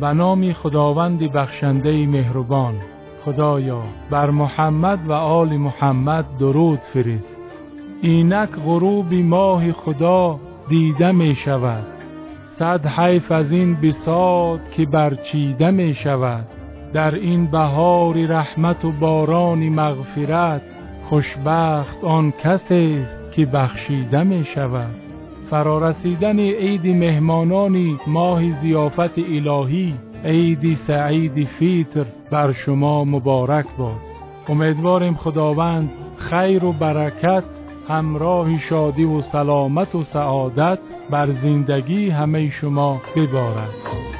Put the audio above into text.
به نام خداوند بخشنده مهربان. خدایا بر محمد و آل محمد درود فرست اینک غروب ماه خدا دیده می شود. صد حیف از این بساط که برچیده می شود. در این بهار رحمت و باران مغفرت خوشبخت آن کسی است که بخشیده می شود. فرارسیدن عید مهمانانی ماه زیافت الهی عید سعید فیتر بر شما مبارک باد. امیدواریم خداوند خیر و برکت همراه شادی و سلامت و سعادت بر زندگی همه شما ببارد.